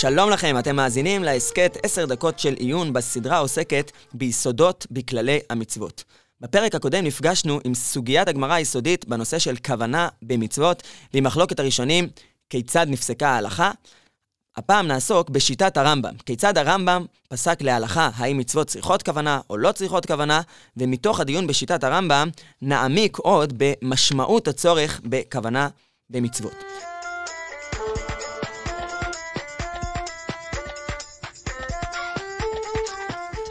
שלום לכם, אתם מאזינים להסכת 10 דקות של עיון בסדרה העוסקת ביסודות בכללי המצוות. בפרק הקודם נפגשנו עם סוגיית הגמרא היסודית בנושא של כוונה במצוות, ועם מחלוקת הראשונים כיצד נפסקה ההלכה. הפעם נעסוק בשיטת הרמב"ם. כיצד הרמב"ם פסק להלכה האם מצוות צריכות כוונה או לא צריכות כוונה, ומתוך הדיון בשיטת הרמב"ם נעמיק עוד במשמעות הצורך בכוונה במצוות.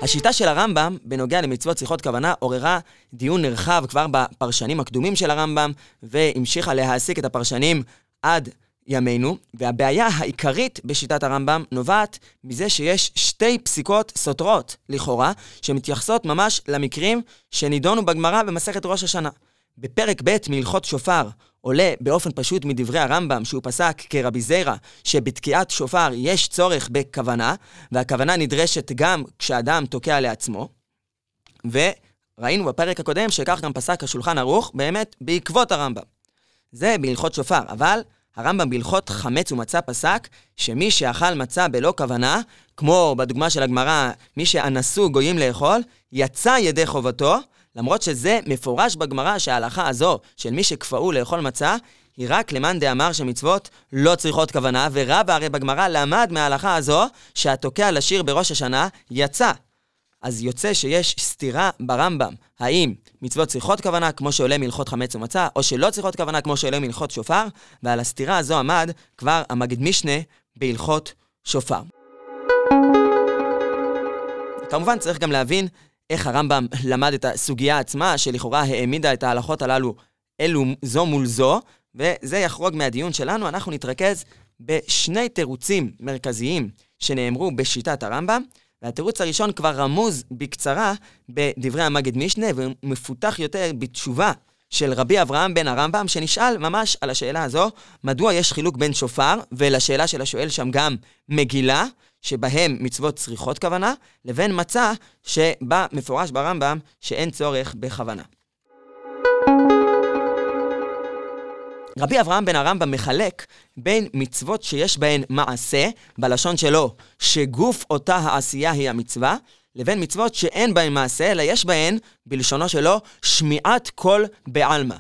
השיטה של הרמב"ם בנוגע למצוות צריכות כוונה עוררה דיון נרחב כבר בפרשנים הקדומים של הרמב"ם, והמשיכה להעסיק את הפרשנים עד ימינו, והבעיה העיקרית בשיטת הרמב"ם נובעת מזה שיש שתי פסיקות סותרות, לכאורה, שמתייחסות ממש למקרים שנידונו בגמרא במסכת ראש השנה. בפרק ב' מהלכות שופר עולה באופן פשוט מדברי הרמב"ם, שהוא פסק כרבי זיירא, שבתקיעת שופר יש צורך בכוונה, והכוונה נדרשת גם כשאדם תוקע לעצמו. וראינו בפרק הקודם שכך גם פסק השולחן ערוך, באמת בעקבות הרמב"ם. זה בהלכות שופר, אבל הרמב"ם בהלכות חמץ ומצה פסק שמי שאכל מצה בלא כוונה, כמו בדוגמה של הגמרא, מי שאנסו גויים לאכול, יצא ידי חובתו, למרות שזה מפורש בגמרא שההלכה הזו של מי שכפאו לאכול מצה, היא רק למאן דאמר שמצוות לא צריכות כוונה, ורבא הרי בגמרא למד מההלכה הזו שהתוקע לשיר בראש השנה יצא. אז יוצא שיש סתירה ברמב"ם, האם מצוות צריכות כוונה, כמו שעולה מהלכות חמץ ומצה, או שלא צריכות כוונה, כמו שעולה מהלכות שופר, ועל הסתירה הזו עמד כבר המגיד משנה בהלכות שופר. כמובן צריך גם להבין איך הרמב"ם למד את הסוגיה עצמה, שלכאורה העמידה את ההלכות הללו אלו זו מול זו, וזה יחרוג מהדיון שלנו. אנחנו נתרכז בשני תירוצים מרכזיים שנאמרו בשיטת הרמב"ם. והתירוץ הראשון כבר רמוז בקצרה בדברי המגד משנה, ומפותח יותר בתשובה של רבי אברהם בן הרמב"ם, שנשאל ממש על השאלה הזו, מדוע יש חילוק בין שופר, ולשאלה של השואל שם גם מגילה, שבהם מצוות צריכות כוונה, לבין מצה, שבה מפורש ברמב"ם שאין צורך בכוונה. רבי אברהם בן הרמב"ם מחלק בין מצוות שיש בהן מעשה, בלשון שלו, שגוף אותה העשייה היא המצווה, לבין מצוות שאין בהן מעשה, אלא יש בהן, בלשונו שלו, שמיעת קול בעלמא.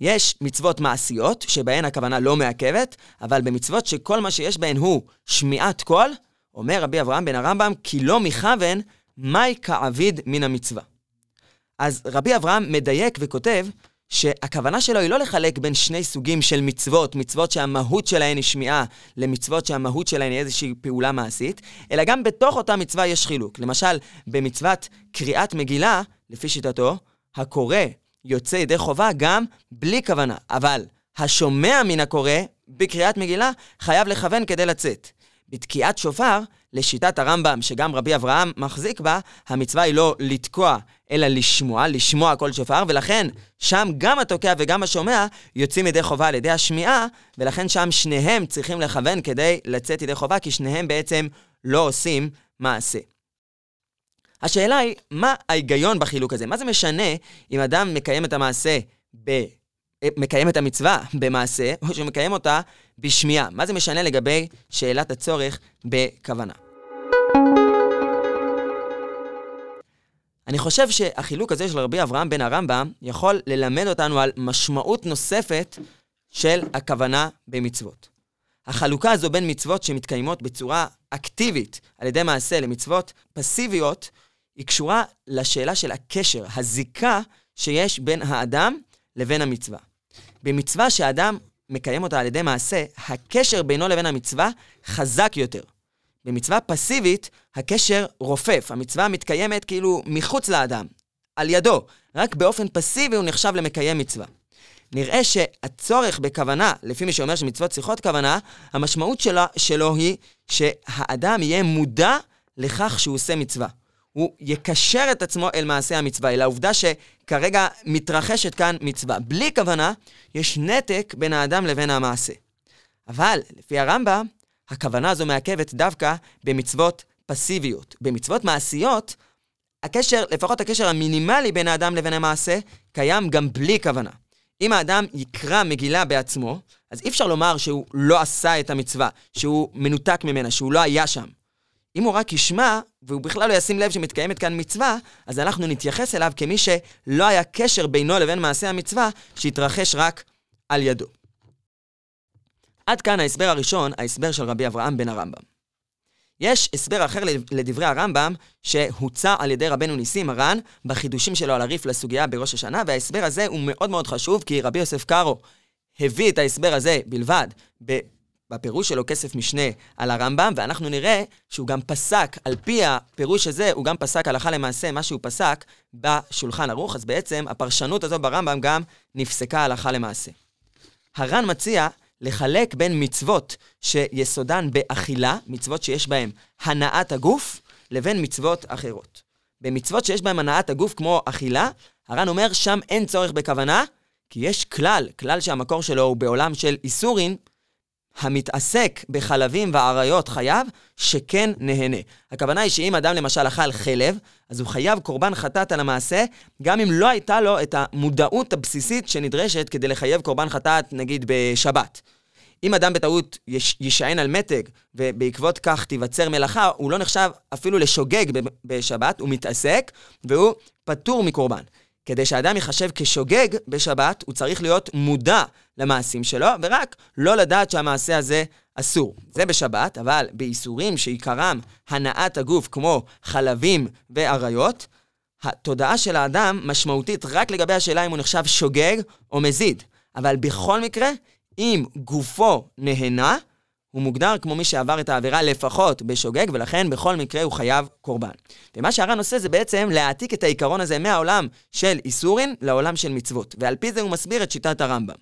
יש מצוות מעשיות, שבהן הכוונה לא מעכבת, אבל במצוות שכל מה שיש בהן הוא שמיעת קול, אומר רבי אברהם בן הרמב"ם, כי לא מכוון, מהי כעביד מן המצווה. אז רבי אברהם מדייק וכותב שהכוונה שלו היא לא לחלק בין שני סוגים של מצוות, מצוות שהמהות שלהן היא שמיעה, למצוות שהמהות שלהן היא איזושהי פעולה מעשית, אלא גם בתוך אותה מצווה יש חילוק. למשל, במצוות קריאת מגילה, לפי שיטתו, הקורא יוצא ידי חובה גם בלי כוונה, אבל השומע מן הקורא בקריאת מגילה חייב לכוון כדי לצאת. בתקיעת שופר, לשיטת הרמב"ם, שגם רבי אברהם מחזיק בה, המצווה היא לא לתקוע, אלא לשמוע, לשמוע כל שופר, ולכן שם גם התוקע וגם השומע יוצאים ידי חובה על ידי השמיעה, ולכן שם שניהם צריכים לכוון כדי לצאת ידי חובה, כי שניהם בעצם לא עושים מעשה. השאלה היא, מה ההיגיון בחילוק הזה? מה זה משנה אם אדם מקיים את המעשה ב... מקיים את המצווה במעשה, או שהוא מקיים אותה בשמיעה? מה זה משנה לגבי שאלת הצורך בכוונה? אני חושב שהחילוק הזה של רבי אברהם בן הרמב"ם יכול ללמד אותנו על משמעות נוספת של הכוונה במצוות. החלוקה הזו בין מצוות שמתקיימות בצורה אקטיבית על ידי מעשה למצוות פסיביות, היא קשורה לשאלה של הקשר, הזיקה שיש בין האדם לבין המצווה. במצווה שאדם מקיים אותה על ידי מעשה, הקשר בינו לבין המצווה חזק יותר. במצווה פסיבית, הקשר רופף. המצווה מתקיימת כאילו מחוץ לאדם, על ידו. רק באופן פסיבי הוא נחשב למקיים מצווה. נראה שהצורך בכוונה, לפי מי שאומר שמצוות צריכות כוונה, המשמעות שלו, שלו היא שהאדם יהיה מודע לכך שהוא עושה מצווה. הוא יקשר את עצמו אל מעשה המצווה, אל העובדה שכרגע מתרחשת כאן מצווה. בלי כוונה, יש נתק בין האדם לבין המעשה. אבל, לפי הרמב"ם, הכוונה הזו מעכבת דווקא במצוות פסיביות. במצוות מעשיות, הקשר, לפחות הקשר המינימלי בין האדם לבין המעשה, קיים גם בלי כוונה. אם האדם יקרא מגילה בעצמו, אז אי אפשר לומר שהוא לא עשה את המצווה, שהוא מנותק ממנה, שהוא לא היה שם. אם הוא רק ישמע, והוא בכלל לא ישים לב שמתקיימת כאן מצווה, אז אנחנו נתייחס אליו כמי שלא היה קשר בינו לבין מעשה המצווה, שהתרחש רק על ידו. עד כאן ההסבר הראשון, ההסבר של רבי אברהם בן הרמב"ם. יש הסבר אחר לדברי הרמב"ם, שהוצע על ידי רבנו ניסים מרן, בחידושים שלו על הריף לסוגיה בראש השנה, וההסבר הזה הוא מאוד מאוד חשוב, כי רבי יוסף קארו הביא את ההסבר הזה בלבד בפירוש שלו כסף משנה על הרמב"ם, ואנחנו נראה שהוא גם פסק, על פי הפירוש הזה, הוא גם פסק הלכה למעשה מה שהוא פסק בשולחן ערוך, אז בעצם הפרשנות הזו ברמב"ם גם נפסקה הלכה למעשה. הר"ן מציע לחלק בין מצוות שיסודן באכילה, מצוות שיש בהן הנעת הגוף, לבין מצוות אחרות. במצוות שיש בהן הנעת הגוף כמו אכילה, הר"ן אומר שם אין צורך בכוונה, כי יש כלל, כלל שהמקור שלו הוא בעולם של איסורין, המתעסק בחלבים ועריות חייב, שכן נהנה. הכוונה היא שאם אדם למשל אכל חלב, אז הוא חייב קורבן חטאת על המעשה, גם אם לא הייתה לו את המודעות הבסיסית שנדרשת כדי לחייב קורבן חטאת, נגיד בשבת. אם אדם בטעות יש, יישען על מתג, ובעקבות כך תיווצר מלאכה, הוא לא נחשב אפילו לשוגג בשבת, הוא מתעסק, והוא פטור מקורבן. כדי שאדם ייחשב כשוגג בשבת, הוא צריך להיות מודע למעשים שלו, ורק לא לדעת שהמעשה הזה אסור. זה בשבת, אבל באיסורים שעיקרם הנעת הגוף, כמו חלבים ואריות, התודעה של האדם משמעותית רק לגבי השאלה אם הוא נחשב שוגג או מזיד. אבל בכל מקרה, אם גופו נהנה, הוא מוגדר כמו מי שעבר את העבירה לפחות בשוגג, ולכן בכל מקרה הוא חייב קורבן. ומה שהר"ן עושה זה בעצם להעתיק את העיקרון הזה מהעולם של איסורין לעולם של מצוות. ועל פי זה הוא מסביר את שיטת הרמב"ם.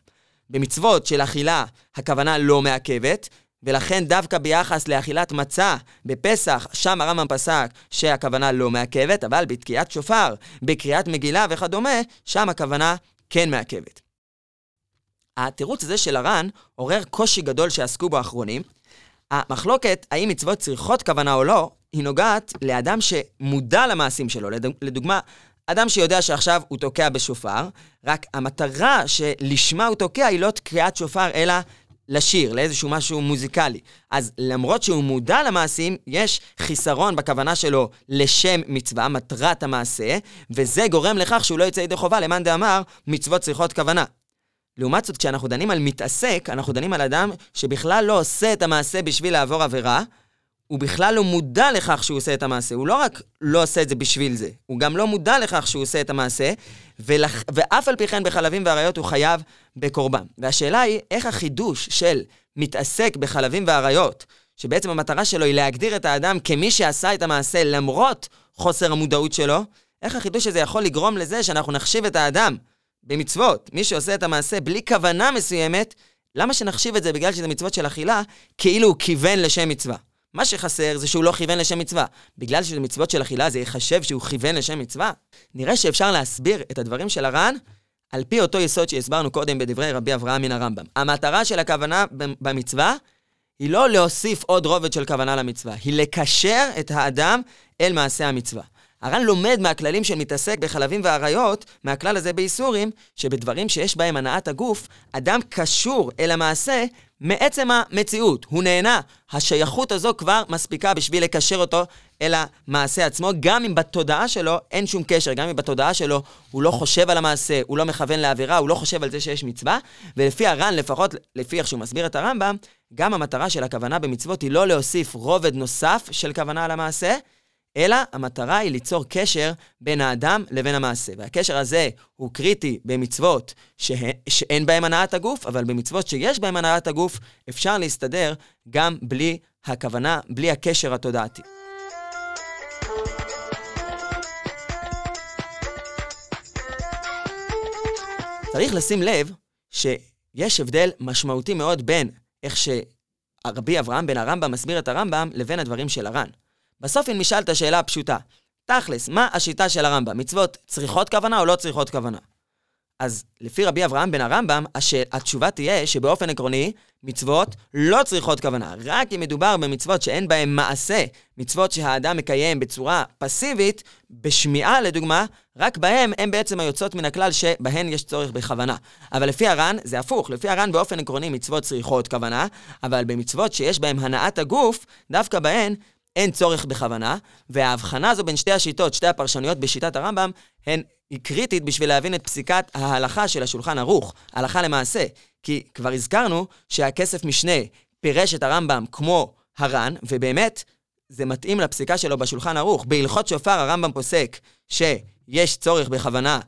במצוות של אכילה הכוונה לא מעכבת, ולכן דווקא ביחס לאכילת מצה בפסח, שם הרמב"ם פסק שהכוונה לא מעכבת, אבל בתקיעת שופר, בקריאת מגילה וכדומה, שם הכוונה כן מעכבת. התירוץ הזה של הר"ן עורר קושי גדול שעסקו בו האחרונים. המחלוקת, האם מצוות צריכות כוונה או לא, היא נוגעת לאדם שמודע למעשים שלו. לדוגמה, אדם שיודע שעכשיו הוא תוקע בשופר, רק המטרה שלשמה הוא תוקע היא לא תקיעת שופר, אלא לשיר, לאיזשהו משהו מוזיקלי. אז למרות שהוא מודע למעשים, יש חיסרון בכוונה שלו לשם מצווה, מטרת המעשה, וזה גורם לכך שהוא לא יצא ידי חובה, למאן דאמר, מצוות צריכות כוונה. לעומת זאת, כשאנחנו דנים על מתעסק, אנחנו דנים על אדם שבכלל לא עושה את המעשה בשביל לעבור עבירה, הוא בכלל לא מודע לכך שהוא עושה את המעשה. הוא לא רק לא עושה את זה בשביל זה, הוא גם לא מודע לכך שהוא עושה את המעשה, ולח... ואף על פי כן בחלבים ואריות הוא חייב בקורבן. והשאלה היא, איך החידוש של מתעסק בחלבים ואריות, שבעצם המטרה שלו היא להגדיר את האדם כמי שעשה את המעשה למרות חוסר המודעות שלו, איך החידוש הזה יכול לגרום לזה שאנחנו נחשיב את האדם במצוות, מי שעושה את המעשה בלי כוונה מסוימת, למה שנחשיב את זה בגלל שזה מצוות של אכילה, כאילו הוא כיוון לשם מצווה? מה שחסר זה שהוא לא כיוון לשם מצווה. בגלל שזה מצוות של אכילה, זה ייחשב שהוא כיוון לשם מצווה? נראה שאפשר להסביר את הדברים של הר"ן על פי אותו יסוד שהסברנו קודם בדברי רבי אברהם מן הרמב"ם. המטרה של הכוונה במצווה היא לא להוסיף עוד רובד של כוונה למצווה, היא לקשר את האדם אל מעשה המצווה. הר"ן לומד מהכללים של מתעסק בחלבים ואריות, מהכלל הזה באיסורים, שבדברים שיש בהם הנעת הגוף, אדם קשור אל המעשה מעצם המציאות. הוא נהנה. השייכות הזו כבר מספיקה בשביל לקשר אותו אל המעשה עצמו, גם אם בתודעה שלו אין שום קשר, גם אם בתודעה שלו הוא לא חושב על המעשה, הוא לא מכוון לעבירה, הוא לא חושב על זה שיש מצווה, ולפי הר"ן, לפחות לפי איך שהוא מסביר את הרמב"ם, גם המטרה של הכוונה במצוות היא לא להוסיף רובד נוסף של כוונה על המעשה, אלא המטרה היא ליצור קשר בין האדם לבין המעשה. והקשר הזה הוא קריטי במצוות. שאין בהן הנעת הגוף, אבל במצוות שיש בהן הנעת הגוף, אפשר להסתדר גם בלי הכוונה, בלי הקשר התודעתי. צריך לשים לב שיש הבדל משמעותי מאוד בין איך שרבי אברהם בן הרמב"ם מסביר את הרמב"ם לבין הדברים של הר"ן. בסוף אם נשאל את השאלה הפשוטה, תכלס, מה השיטה של הרמב"ם? מצוות צריכות כוונה או לא צריכות כוונה? אז לפי רבי אברהם בן הרמב"ם, הש... התשובה תהיה שבאופן עקרוני, מצוות לא צריכות כוונה. רק אם מדובר במצוות שאין בהן מעשה, מצוות שהאדם מקיים בצורה פסיבית, בשמיעה לדוגמה, רק בהן הן בעצם היוצאות מן הכלל שבהן יש צורך בכוונה. אבל לפי הר"ן, זה הפוך. לפי הר"ן באופן עקרוני מצוות צריכות כוונה, אבל במצוות שיש בהן הנעת הגוף, דווקא בהן אין צורך בכוונה, וההבחנה הזו בין שתי השיטות, שתי הפרשנויות בשיטת הרמב"ם, הן קריטית בשביל להבין את פסיקת ההלכה של השולחן ערוך, הלכה למעשה. כי כבר הזכרנו שהכסף משנה פירש את הרמב"ם כמו הר"ן, ובאמת, זה מתאים לפסיקה שלו בשולחן ערוך. בהלכות שופר הרמב"ם פוסק שיש צורך בכוונה,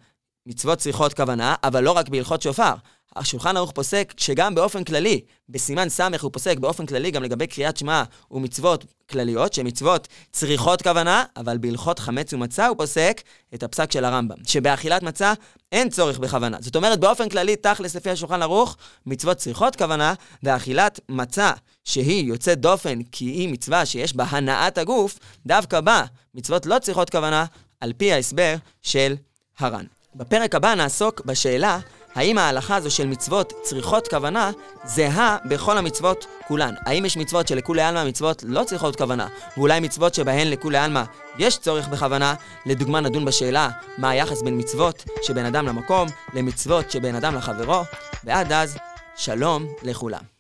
מצוות צריכות כוונה, אבל לא רק בהלכות שופר. השולחן ערוך פוסק שגם באופן כללי, בסימן ס' הוא פוסק באופן כללי גם לגבי קריאת שמע ומצוות כלליות, שמצוות צריכות כוונה, אבל בהלכות חמץ ומצה הוא פוסק את הפסק של הרמב"ם, שבאכילת מצה אין צורך בכוונה. זאת אומרת, באופן כללי, תכלס לפי השולחן ערוך, מצוות צריכות כוונה, ואכילת מצה, שהיא יוצאת דופן כי היא מצווה שיש בה הנעת הגוף, דווקא בה מצוות לא צריכות כוונה, על פי ההסבר של הר"ן. בפרק הבא נעסוק בשאלה האם ההלכה הזו של מצוות צריכות כוונה זהה בכל המצוות כולן? האם יש מצוות שלכולי עלמא המצוות לא צריכות כוונה, ואולי מצוות שבהן לכולי עלמא יש צורך בכוונה? לדוגמה נדון בשאלה מה היחס בין מצוות שבין אדם למקום למצוות שבין אדם לחברו, ועד אז, שלום לכולם.